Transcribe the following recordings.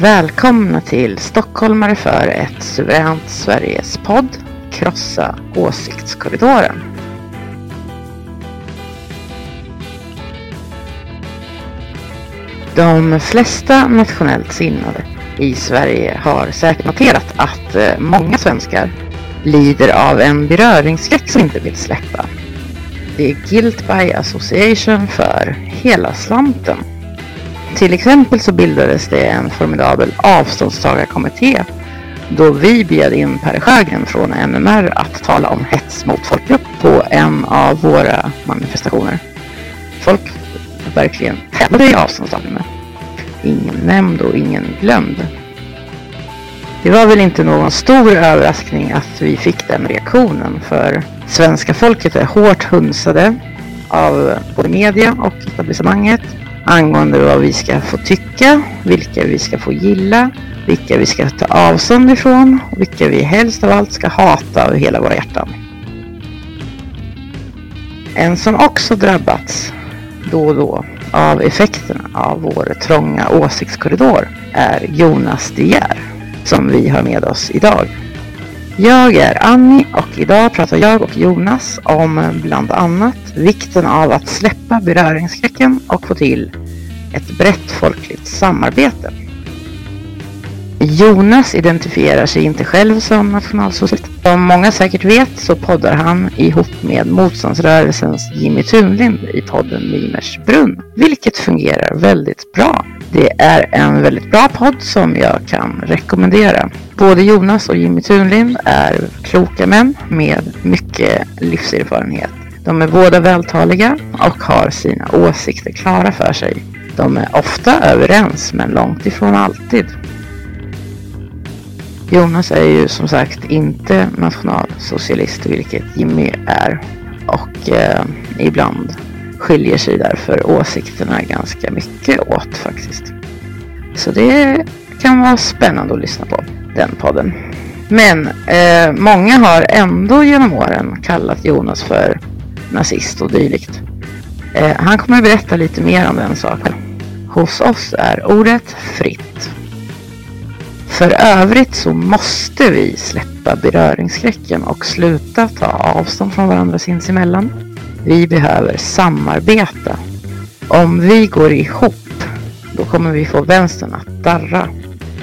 Välkomna till Stockholmare för ett suveränt Sveriges podd Krossa åsiktskorridoren. De flesta nationellt sinnade i Sverige har säkert noterat att eh, många svenskar lider av en beröringsskräck som inte vill släppa. Det är guilt by association för hela slanten. Till exempel så bildades det en formidabel avståndstagarkommitté då vi bjöd in Per Sjögren från NMR att tala om hets mot folkgrupp på en av våra manifestationer. Folk verkligen tävlade i avståndstagande. Ingen nämnd och ingen glömd. Det var väl inte någon stor överraskning att vi fick den reaktionen för svenska folket är hårt hunsade av både media och etablissemanget angående vad vi ska få tycka, vilka vi ska få gilla, vilka vi ska ta avstånd ifrån och vilka vi helst av allt ska hata av hela våra hjärtan. En som också drabbats då och då av effekterna av vår trånga åsiktskorridor är Jonas De Geer som vi har med oss idag. Jag är Annie och idag pratar jag och Jonas om bland annat vikten av att släppa beröringsskräcken och få till ett brett folkligt samarbete. Jonas identifierar sig inte själv som nationalsocialist. Som många säkert vet så poddar han ihop med motståndsrörelsens Jimmy Tunlind i podden Mimers brunn, vilket fungerar väldigt bra. Det är en väldigt bra podd som jag kan rekommendera. Både Jonas och Jimmy Tunlind är kloka män med mycket livserfarenhet. De är båda vältaliga och har sina åsikter klara för sig. De är ofta överens men långt ifrån alltid. Jonas är ju som sagt inte nationalsocialist vilket Jimmy är och eh, ibland skiljer sig därför åsikterna ganska mycket åt faktiskt. Så det kan vara spännande att lyssna på den podden. Men eh, många har ändå genom åren kallat Jonas för nazist och dylikt. Eh, han kommer att berätta lite mer om den saken. Hos oss är ordet fritt. För övrigt så måste vi släppa beröringsskräcken och sluta ta avstånd från varandra sinsemellan. Vi behöver samarbeta. Om vi går ihop, då kommer vi få vänstern att darra.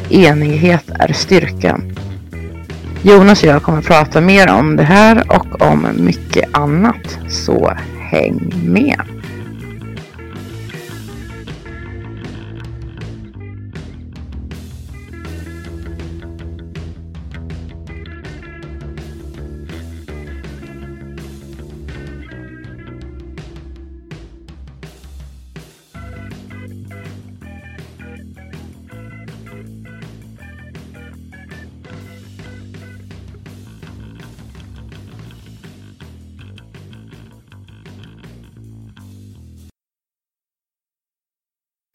Enighet är styrkan. Jonas och jag kommer prata mer om det här och om mycket annat, så häng med!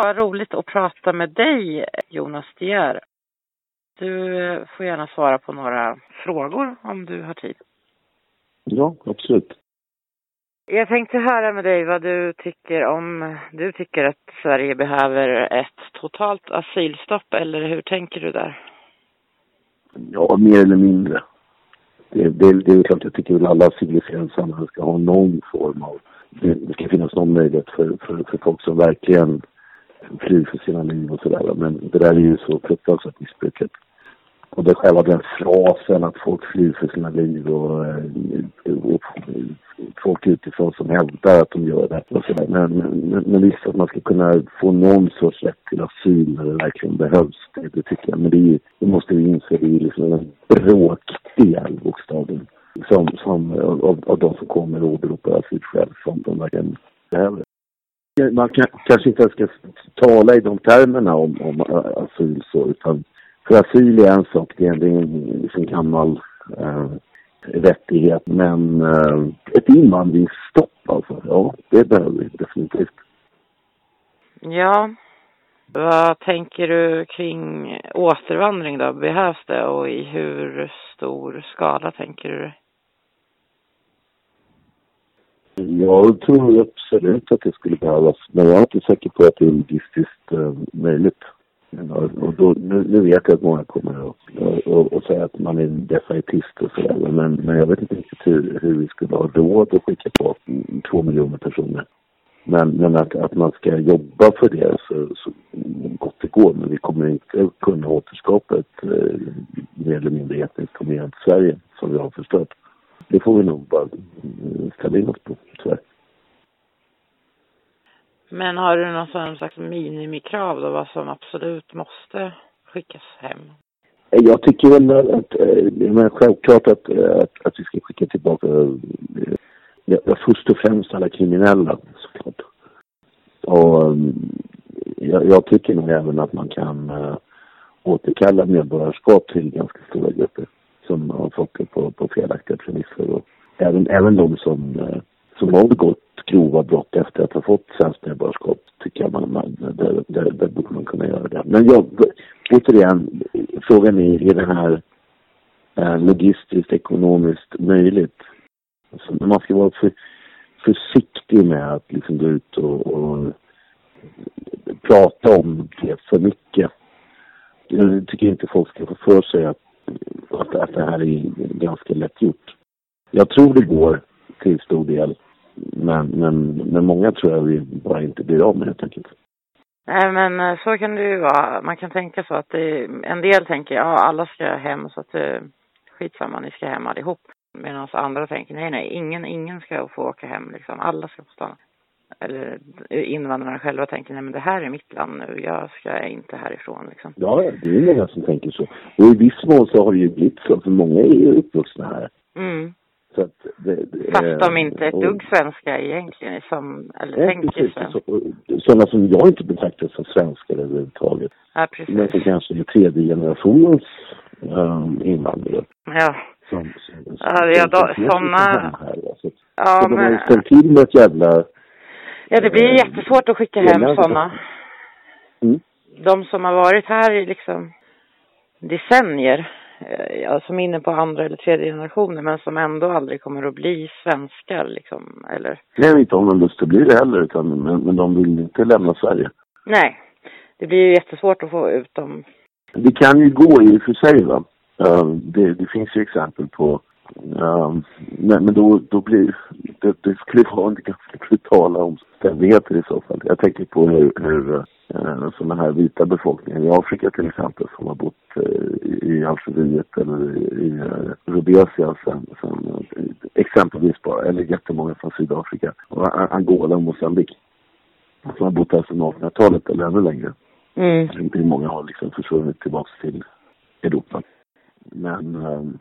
Vad roligt att prata med dig, Jonas Dier. Du får gärna svara på några frågor om du har tid. Ja, absolut. Jag tänkte höra med dig vad du tycker om, du tycker att Sverige behöver ett totalt asylstopp eller hur tänker du där? Ja, mer eller mindre. Det, det, det är klart, jag tycker att alla civiliserade samhällen ska ha någon form av... Det, det ska finnas någon möjlighet för, för, för folk som verkligen flyr för sina liv och sådär. Men det där är ju så fruktansvärt missbrukat. Och det själva den frasen att folk flyr för sina liv och, och, och folk utifrån som hävdar att de gör det. Och sådär. Men, men, men visst att man ska kunna få någon sorts rätt till asyl när det verkligen behövs. Det, det tycker jag. Men det, är, det måste vi inse, det är liksom en bråkdel bokstavligen. Som, som av, av de som kommer och åberopar asylskäl som de verkligen behöver man kan, kanske inte ens ska tala i de termerna om, om eh, asyl så, utan för asyl är en sak, det är en liksom gammal eh, rättighet, men eh, ett invandringsstopp alltså, ja, det behöver vi definitivt. Ja, vad tänker du kring återvandring då? Behövs det och i hur stor skala tänker du? Jag tror absolut att det skulle behövas, men jag är inte säker på att det är logistiskt eh, möjligt. Och då, nu, nu, vet jag att många kommer att och, och säga att man är defaitist och sådär, men, men jag vet inte riktigt hur, hur vi skulle ha råd att skicka på två miljoner personer. Men, men att, att man ska jobba för det så, så gott det går, men vi kommer inte kunna återskapa ett eh, mer eller mindre etniskt homogent Sverige som vi har förstört det får vi nog bara ställa in oss på, tyvärr. Men har du någon slags minimikrav då, vad som absolut måste skickas hem? Jag tycker väl att, eh, men självklart att, att, att vi ska skicka tillbaka, eh, ja, först och främst alla kriminella såklart. Och jag, jag tycker nog även att man kan äh, återkalla medborgarskap till ganska stora grupper som har fått det på, på även, även de som, eh, som har begått grova brott efter att ha fått svenskt medborgarskap tycker jag man, man där, där, där borde man kunna göra det. Men jag, återigen, frågan är, är det här eh, logistiskt, ekonomiskt möjligt? Alltså, man ska vara för, försiktig med att liksom gå ut och, och prata om det för mycket. Jag tycker inte folk ska få för sig att att, att det här är ganska lätt gjort. Jag tror det går till stor del. Men, men, men många tror jag vi bara inte blir av med helt enkelt. Nej men eh, så kan det ju vara. Man kan tänka så att det, en del tänker ja alla ska hem så att det, skitsamma ni ska hem allihop. Medan andra tänker nej nej ingen, ingen ska få åka hem liksom. Alla ska få stanna eller invandrarna själva tänker nej men det här är mitt land nu, jag ska inte härifrån liksom. Ja, det är många som tänker så. Och i viss mån så har det ju blivit så, för många är ju uppvuxna här. Mm. Så att det, det, Fast de inte är ett dugg svenska egentligen, som, eller Nej, tänker precis. svenska. Så- Sådana som jag inte betraktar som svenskar överhuvudtaget. Ja, Men som precis. kanske är tredje generationens um, invandrare. Ja, Som, som, som, Ja, ja, då- som- som- såna- som här, va. Så, ja så de har ju men... ställt till med ett jävla... Ja, det blir eh, jättesvårt att skicka hem elände. sådana. Mm. De som har varit här i liksom decennier, ja, som är inne på andra eller tredje generationer, men som ändå aldrig kommer att bli svenskar liksom, eller? Nej, inte om de lust att bli det heller, utan, men, men de vill inte lämna Sverige. Nej, det blir ju jättesvårt att få ut dem. Det kan ju gå i och för sig, va. Eh, det, det finns ju exempel på... eh, men, men då, då blir... Det, det skulle vara en ganska brutala omständigheter i så fall. Jag tänker på hur, hur uh, som den här vita befolkningen i Afrika till exempel som har bott eh, i Algeriet eller i, i uh, Rhodesia sen, sen eh, exempelvis bara, eller jättemånga från Sydafrika, och Angola och Mosambik. Som har bott här sedan 1800-talet eller ännu längre. Mm. Hur många har liksom försvunnit tillbaks till Europa. Men ehm,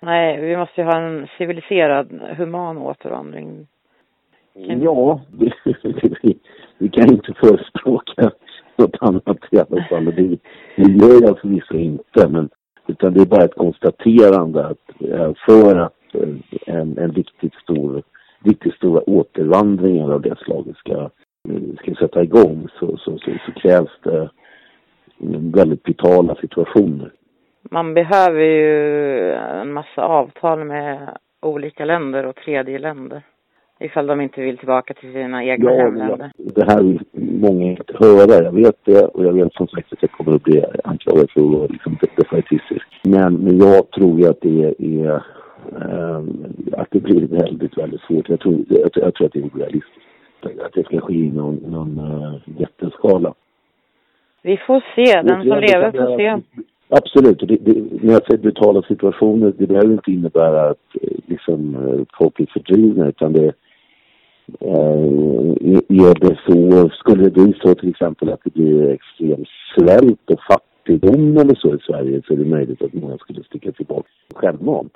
Nej, vi måste ju ha en civiliserad, human återvandring. Kan- ja, vi, vi, kan inte förespråka något annat i alla fall. Det, det gör jag förvisso inte. Men, utan det är bara ett konstaterande att eh, för att eh, en, en riktigt stor, riktigt stora återvandringar av det slaget ska, eh, ska sätta igång så, så, så, så krävs det väldigt vitala situationer. Man behöver ju en massa avtal med olika länder och tredje länder. Ifall de inte vill tillbaka till sina egna Ja, hemländer. det här vill många inte höra. Jag vet det och jag vet som sagt att jag kommer att bli anklagad för att vara liksom defaitistisk. Men, men jag tror ju att det är ehm, att det blir väldigt, väldigt svårt. Jag tror, jag, jag tror att det är orealistiskt. Att det ska ske i någon, någon uh, jätteskala. Vi får se, den som lever får se. Absolut. Det, det, när jag säger brutala situationer, det behöver inte innebära att eh, liksom, eh, folk blir fördrivna utan det eh, är det så, skulle det bli så till exempel att det blir extrem svält och fattigdom eller så i Sverige så är det möjligt att många skulle sticka tillbaka självmant.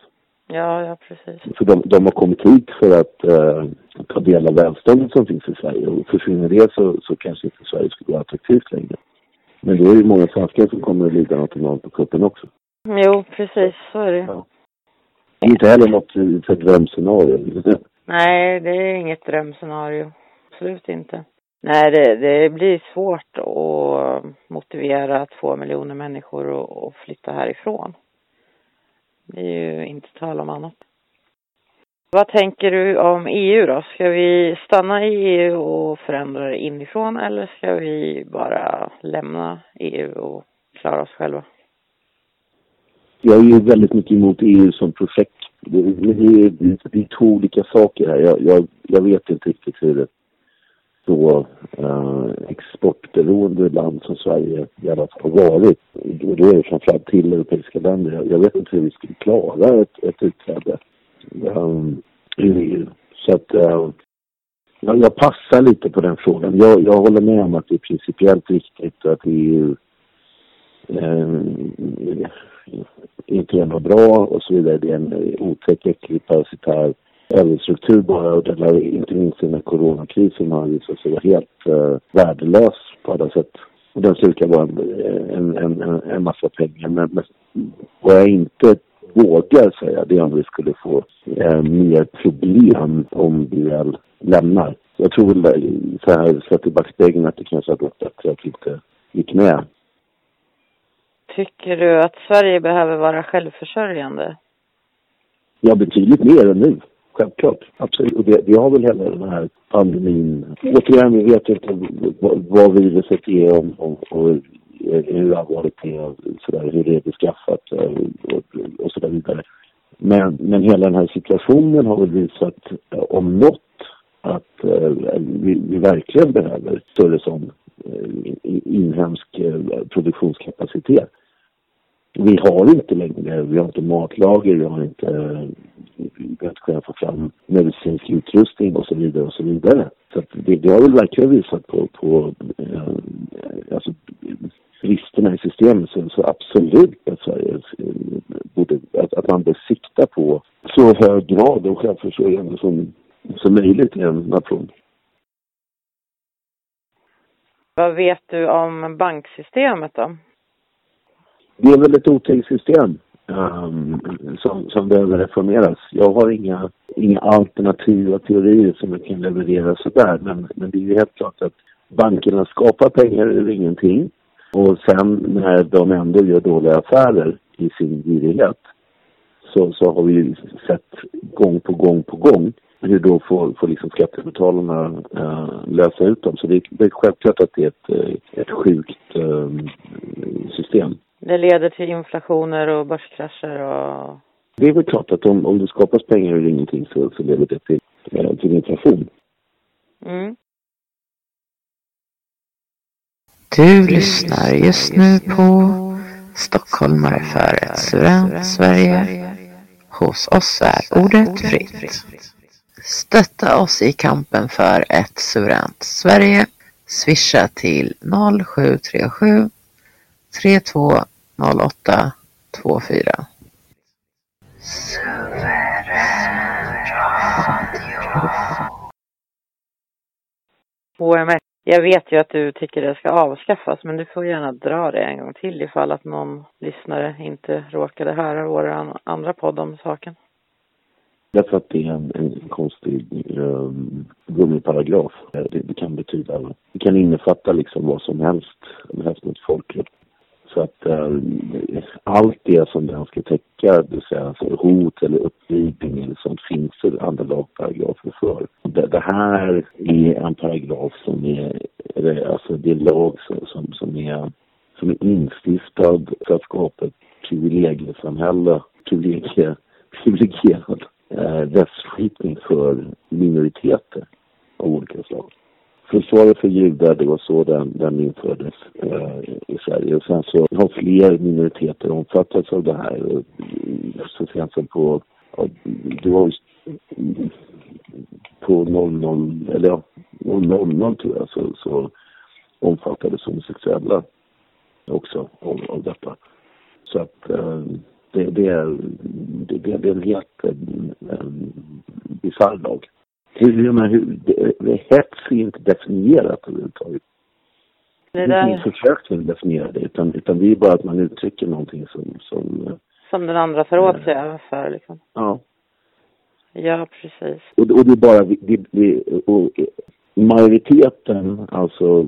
Ja, ja precis. För de, de har kommit hit för att eh, ta del av välståndet som finns i Sverige och försvinner det så, så kanske inte Sverige skulle vara attraktivt längre. Men då är det många svenskar som kommer att lida något på kuppen också. Jo, precis, så är det ju. Ja. Det är inte heller något för drömscenario. Nej, det är inget drömscenario. Absolut inte. Nej, det, det blir svårt att motivera två miljoner människor att, att flytta härifrån. Det är ju inte tal om annat. Vad tänker du om EU då? Ska vi stanna i EU och förändra det inifrån eller ska vi bara lämna EU och klara oss själva? Jag är ju väldigt mycket emot EU som projekt. Det, det, är, det är två olika saker här. Jag, jag, jag vet inte riktigt hur ett så eh, exportberoende land som Sverige i alla fall har varit. Och då är det framförallt till europeiska länder. Jag, jag vet inte hur vi skulle klara ett, ett utträde um, i EU. Så att uh, jag, jag passar lite på den frågan. Jag, jag håller med om att det är principiellt viktigt att EU um, eh, inte är något bra och så vidare. Det är en otäck, äcklig, parasitär överstruktur bara och den har inte minst den här coronakrisen har visat sig vara helt uh, värdelös på alla sätt. Och den slukar bara en, en, en, en massa pengar. Men, men vad jag inte vågar säga det är om vi skulle få eh, mer problem om vi väl lämnar. Jag tror väl så här sett i backspegeln att det kanske hade varit bättre att vi inte gick med. Tycker du att Sverige behöver vara självförsörjande? Ja, betydligt mer än nu. Självklart. Absolut. Och det, det har väl hela den här pandemin. Återigen, vi vet inte vad, vad viruset är om, om, och Eh, hur allvarligt det är och sådär, hur det är beskaffat och, och, och så där vidare. Men, men hela den här situationen har väl visat, eh, om något, att eh, vi, vi verkligen behöver större sån eh, inhemsk eh, produktionskapacitet. Vi har inte längre, vi har inte matlager, vi har inte, eh, vi har inte kunnat få fram medicinsk utrustning och så vidare och så vidare. Så att det, det har väl verkligen visat på, på eh, alltså, bristerna i systemet. Så, så absolut att Sverige eh, borde, att, att man bör sikta på så hög grad av självförsörjande som, som möjligt i en nation. Vad vet du om banksystemet då? Det är väl ett otänkt system um, som, som behöver reformeras. Jag har inga, inga alternativa teorier som jag kan leverera sådär men, men det är ju helt klart att bankerna skapar pengar ur ingenting och sen när de ändå gör dåliga affärer i sin girighet så, så har vi ju sett gång på gång på gång hur då får, får liksom skattebetalarna äh, lösa ut dem. Så det det är självklart att det är ett, eh, ett sjukt äh, system. Det leder till inflationer och börskrascher och... Det är väl klart att om, om det skapas pengar ur ingenting så, så leder det till, till inflation. Mm. Du lyssnar just nu på Stockholmare för ett suveränt Sverige. Hos oss är ordet fritt. Stötta oss i kampen för ett suveränt Sverige. Swisha till 0737 3208 24. HMS. Jag vet ju att du tycker det ska avskaffas men du får gärna dra det en gång till ifall att någon lyssnare inte råkade höra vår andra podd om saken. Därför att det är en, en konstig um, gummiparagraf. Det, det, kan betyda, det kan innefatta liksom vad som helst, helst mot folkgrupp. Så att uh, allt det som den ska täcka, det vill säga alltså hot eller uppvigling eller sånt, finns det andra lagparagrafer för. Det, det, här är en paragraf som är, alltså det är lag som, som, som, är, som är instiftad för att skapa ett privilegiesamhälle, privilegie, privilegierad eh, rättsskipning för minoriteter av olika slag. Försvaret för judar, det var så den, den infördes eh, i Sverige. Och sen så har fler minoriteter omfattats av det här. Eh, så sent som på, ja, det var på 00, eller ja, 00 tror jag, så, så omfattades homosexuella också av, av detta. Så att eh, det, det, är, det, det är en helt eh, bisarr lag. Hur, men hur, det, hets är inte definierat överhuvudtaget. Det, där... det är inte försök till att definiera det utan, utan det är bara att man uttrycker någonting som... Som, som den andra tar åt sig för liksom. Ja. Ja, precis. Och, och det är bara, det, det, och majoriteten, alltså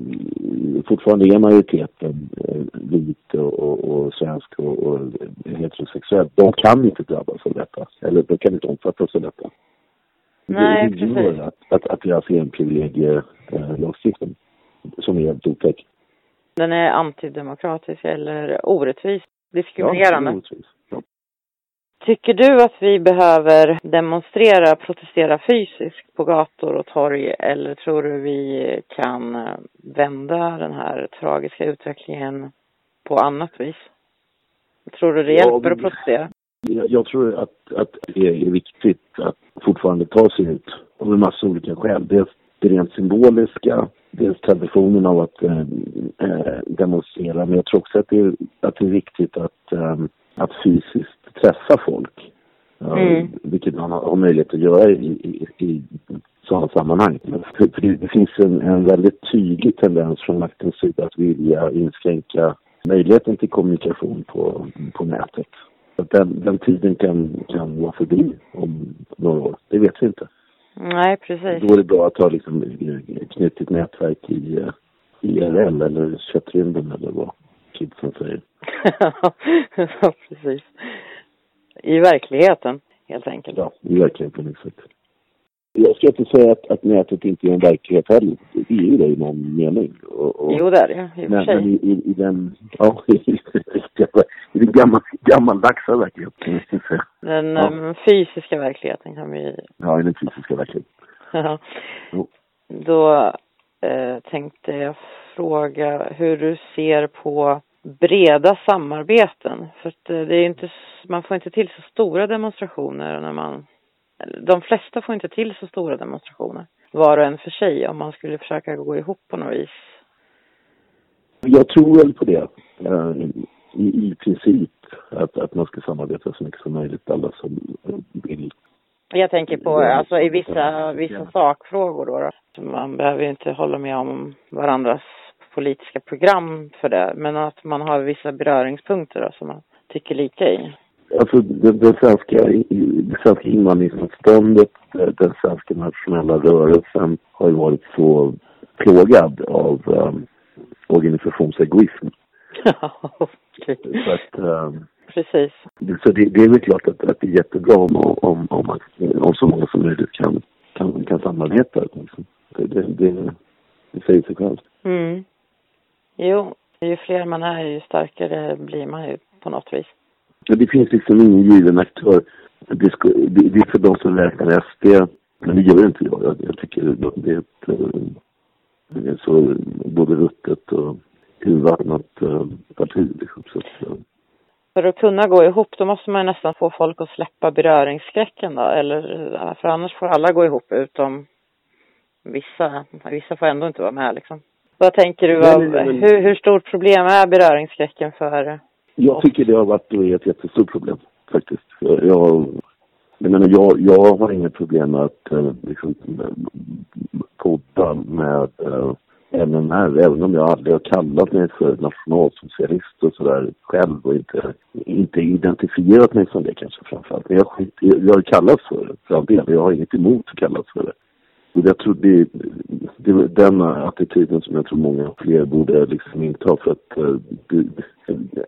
fortfarande är majoriteten eh, vit och, och, och svensk och, och heterosexuell, de kan inte drabbas av detta. Eller de kan inte omfattas av detta. Nej, det, det gör att, att, att vi är en privilegielagstiftning eh, som är helt otäck. Den är antidemokratisk eller orättvis, diskriminerande. Ja, orättvis. Ja. Tycker du att vi behöver demonstrera, protestera fysiskt på gator och torg eller tror du vi kan eh, vända den här tragiska utvecklingen på annat vis? Tror du det hjälper ja, att protestera? Jag, tror att, att det är viktigt att fortfarande ta sig ut av en massa olika skäl. Dels det rent symboliska, dels traditionen av att äh, demonstrera. Men jag tror också att det är, att det är viktigt att, äh, att fysiskt träffa folk. Mm. Vilket man har möjlighet att göra i, i, i sådana sammanhang. För, för det, det, finns en, en väldigt tydlig tendens från maktens sida att vilja inskränka möjligheten till kommunikation på, på nätet. Den, den tiden kan, kan vara förbi om några år. Det vet vi inte. Nej, precis. Då är det bra att ha liksom knutit nätverk i IRL eller köttrymden eller vad kidsen säger. ja, precis. I verkligheten, helt enkelt. Ja, i verkligheten, exakt. Jag ska inte säga att, att nätet inte är en verklighet heller. Det är ju det i någon mening. Och, och, jo, det är det i och för sig. Men i, i, i den, ja, i, i den gammal, gammaldagsa verkligheten. Den ja. um, fysiska verkligheten kan vi... Ja, i den fysiska verkligheten. ja. Då eh, tänkte jag fråga hur du ser på breda samarbeten. För att eh, det är inte, man får inte till så stora demonstrationer när man de flesta får inte till så stora demonstrationer, var och en för sig, om man skulle försöka gå ihop på något vis. Jag tror väl på det. Eh, i, i princip att, att man ska samarbeta så mycket som möjligt, alla som vill. Jag tänker på, alltså i vissa, vissa sakfrågor då, då. Man behöver ju inte hålla med om varandras politiska program för det, men att man har vissa beröringspunkter då, som man tycker lika i. Alltså det, det svenska, det svenska invandringsmotståndet, den svenska nationella rörelsen har ju varit så plågad av um, organisationsegoism. Så att, um, Precis. Så det, det, är väl klart att, att det är jättebra om, om, om, man, om så många som möjligt kan, kan, kan samarbeta. Liksom. Det, det, det, det säger sig självt. Mm. Jo, ju fler man är ju starkare blir man ju på något vis. Ja, det finns liksom ingen given aktör. Det, ska, det, det är för de som räknar SD, men det gör inte jag. Jag, jag tycker det är ett är så både ruttet och urvattnat parti. Liksom. Så att, för att kunna gå ihop då måste man nästan få folk att släppa beröringsskräcken då, eller för annars får alla gå ihop utom vissa. Vissa får ändå inte vara med liksom. Vad tänker du, nej, nej, nej, hur, hur stort problem är beröringsskräcken för Jag tycker det har varit och är ett jättestort problem faktiskt. Jag, jag menar, jag, jag har inget problem med att liksom, podda med äh, NMR, även om jag aldrig har kallat mig för nationalsocialist och sådär själv och inte, inte identifierat mig som det kanske framförallt. Men jag, skit, jag har kallats för det, för all del. Jag har inget emot att kallas för det. Och jag tror det, det är den attityden som jag tror många fler borde liksom inta för att eh, det,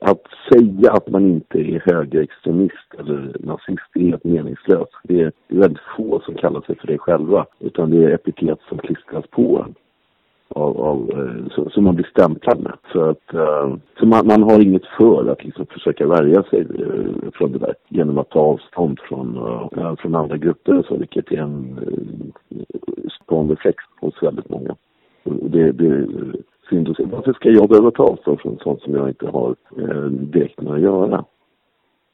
att säga att man inte är högerextremist eller nazist är helt meningslöst. Det är, det är väldigt få som kallar sig för det själva utan det är epitet som klistras på en av, av eh, som man blir stämplad med. Så att uh, så man, man, har inget för att liksom försöka värja sig uh, från det där genom att ta avstånd från, från andra grupper så, vilket är en reflex hos väldigt många. Och det, det är synd att se. Varför ska jag behöva ta avstånd från sånt som jag inte har direkt med att göra?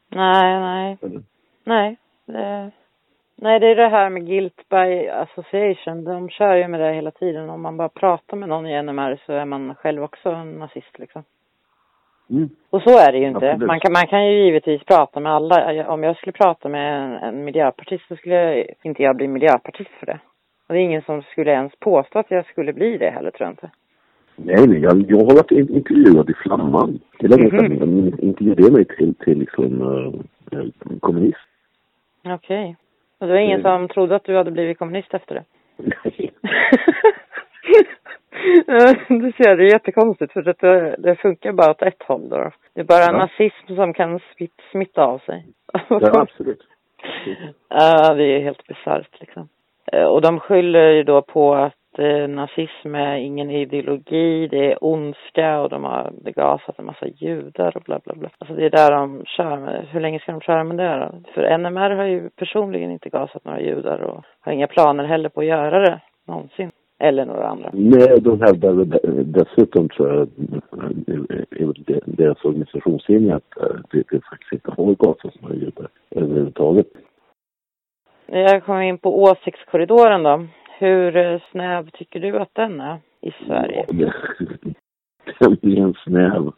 Nej, nej. Eller? Nej. Det Nej, det är det här med guilt by association. De kör ju med det hela tiden. Om man bara pratar med någon i NMR så är man själv också en nazist liksom. Mm. Och så är det ju inte. Man kan, man kan ju givetvis prata med alla. Om jag skulle prata med en, en miljöpartist så skulle jag, inte jag bli miljöpartist för det. Och det är ingen som skulle ens påstå att jag skulle bli det heller tror jag inte. Nej, nej. Jag, jag har varit intervjuad i Flamman. Det är länge sedan mm -hmm. de intervjuade mig till, till liksom, uh, kommunist. Okej. Okay. Och det var ingen som trodde att du hade blivit kommunist efter det? Nej. du ser, det är jättekonstigt för det, det funkar bara åt ett håll då. Det är bara ja. nazism som kan smitta av sig. ja, absolut. Ja, det är helt bisarrt liksom. Eh, och de skyller ju då på att eh, nazism är ingen ideologi, det är ondska och de har begasat en massa judar och bla bla bla. Alltså det är där de kör med. Hur länge ska de köra med det då? För NMR har ju personligen inte gasat några judar och har inga planer heller på att göra det någonsin. Eller några andra. Nej, de hävdar dessutom tror jag, deras organisationslinje att eh, det, det faktiskt inte har gasats några judar överhuvudtaget. Jag kommer in på åsiktskorridoren då. Hur eh, snäv tycker du att den är i Sverige? Tämligen snäv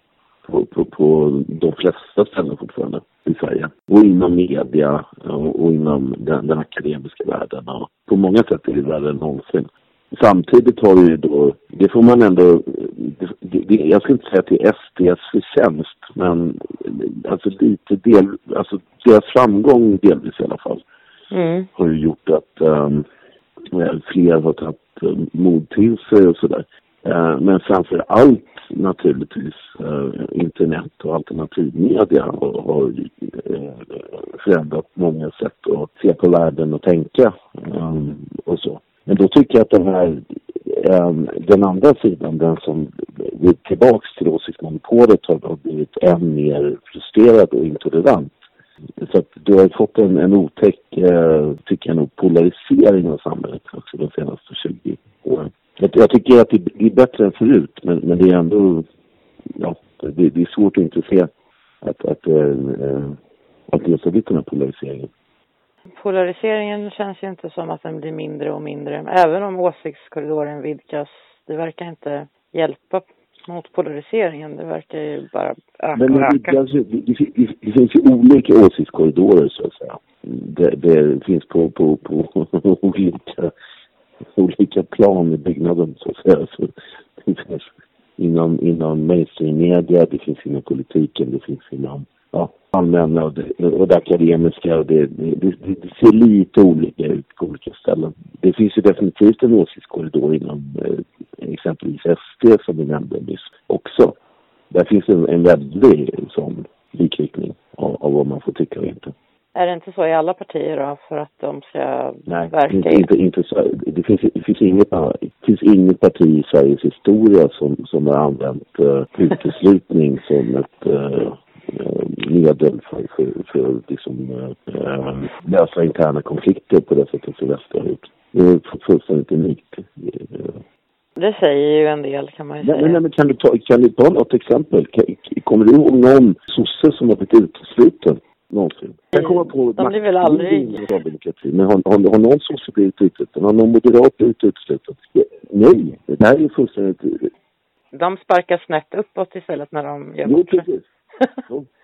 på, på, på de flesta ställen fortfarande i Sverige. Och inom media och, och inom den, den, akademiska världen. Och på många sätt är det värre än någonsin. Samtidigt har vi då, det får man ändå, det, det, jag ska inte säga att det är SDs förtjänst, men alltså lite del, alltså deras framgång delvis i alla fall, mm. har ju gjort att um, fler har tagit eh, mod till sig och sådär. Eh, men framför allt naturligtvis eh, internet och alternativmedia har, har eh, förändrat många sätt att se på världen och tänka eh, och så. Men då tycker jag att den här, eh, den andra sidan, den som går tillbaks till åsiktsmonopolet har blivit än mer frustrerad och intolerant. Så att du har fått en, en otäck, eh, tycker jag nog, polarisering av samhället också de senaste 20 åren. Jag, jag tycker att det är bättre än förut, men, men det är ändå, ja, det, det är svårt att inte se att, att, eh, att det har blivit den här polariseringen. Polariseringen känns ju inte som att den blir mindre och mindre, även om åsiktskorridoren vidgas. Det verkar inte hjälpa mot polariseringen. Det verkar ju bara öka Men det, öka. alltså, det, det, det, finns ju olika åsiktskorridorer så att säga. Det, det finns på, på, på olika, olika plan i byggnaden så att säga. Så det finns inom, inom mainstream-media, det finns inom politiken, det finns inom ja, allmänna och det, och det akademiska. Och det, det, det, det ser lite olika ut på olika ställen. Det finns ju definitivt en åsiktskorridor inom eh, exempelvis SD som vi nämnde nyss också. Där finns en, en väldig sån likriktning av, av vad man får tycka och inte. Är det inte så i alla partier då, för att de ska Nej, verka inte, inte, inte så, det, finns, det, finns inget, det finns inget parti i Sveriges historia som, som har använt uh, uteslutning som ett uh, medel för, för, för liksom, uh, lösa interna konflikter på det sättet som Väster har gjort. Det är fullständigt unikt. Det säger ju en del kan man ju Nej, säga. nej, men kan du, ta, kan du ta något exempel? Kan, kommer du ihåg någon sosse som har blivit utesluten någonsin? Jag kan komma på... De blir väl aldrig- Socialdemokrati, men har, har, har någon sosse blivit utesluten? Har någon moderat blivit utesluten? Nej, det här är ju fullständigt... De sparkar snett uppåt istället när de gör bort sig.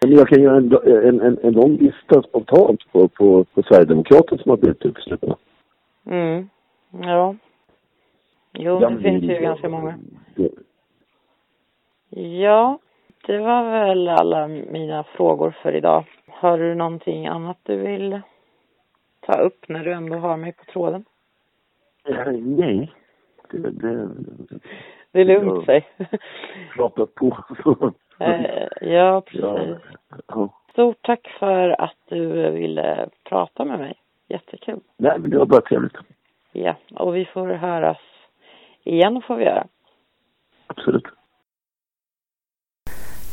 Men jag kan göra en, en, en, en lång lista spontant på, på, på Sverigedemokrater som har blivit uteslutna. Mm. Ja. Jo, det finns ju ganska många. Ja, det var väl alla mina frågor för idag. Har du någonting annat du vill ta upp när du ändå har mig på tråden? Eh, Nej. Det, det, Det är lugnt, säg. pratat på. Eh, ja, precis. Ja. Stort tack för att du ville prata med mig. Jättekul. Nej, men det var bara trevligt. Ja, och vi får höras igen får vi göra. Absolut.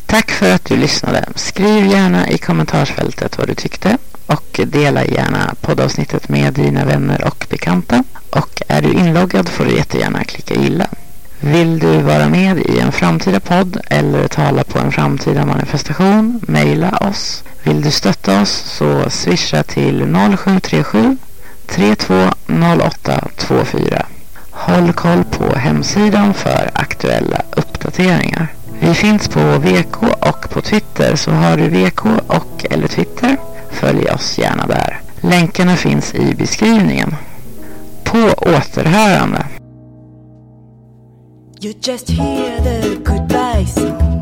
Tack för att du lyssnade. Skriv gärna i kommentarsfältet vad du tyckte och dela gärna poddavsnittet med dina vänner och bekanta. Och är du inloggad får du jättegärna klicka gilla. Vill du vara med i en framtida podd eller tala på en framtida manifestation, mejla oss. Vill du stötta oss så swisha till 0737 320824. Håll koll på hemsidan för aktuella uppdateringar. Vi finns på VK och på Twitter så har du VK och eller Twitter, följ oss gärna där. Länkarna finns i beskrivningen. På återhörande. You just hear the goodbye song.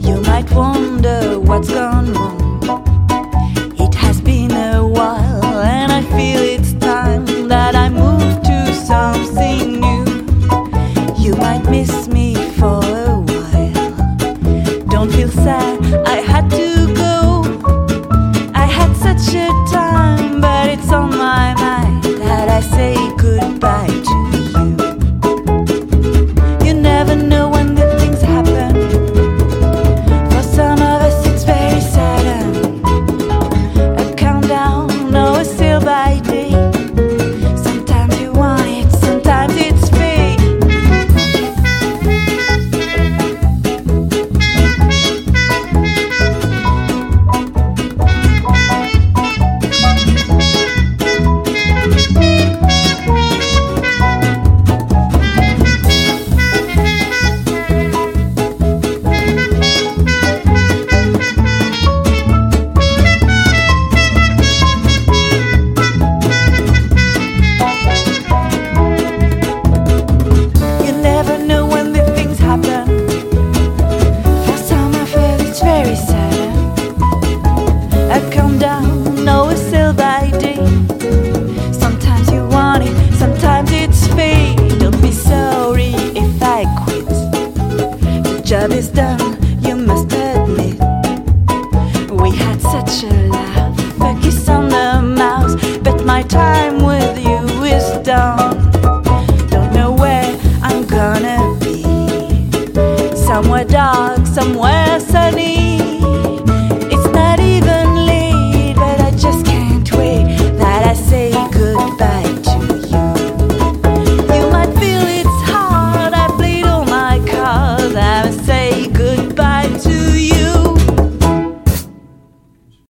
You might want miss me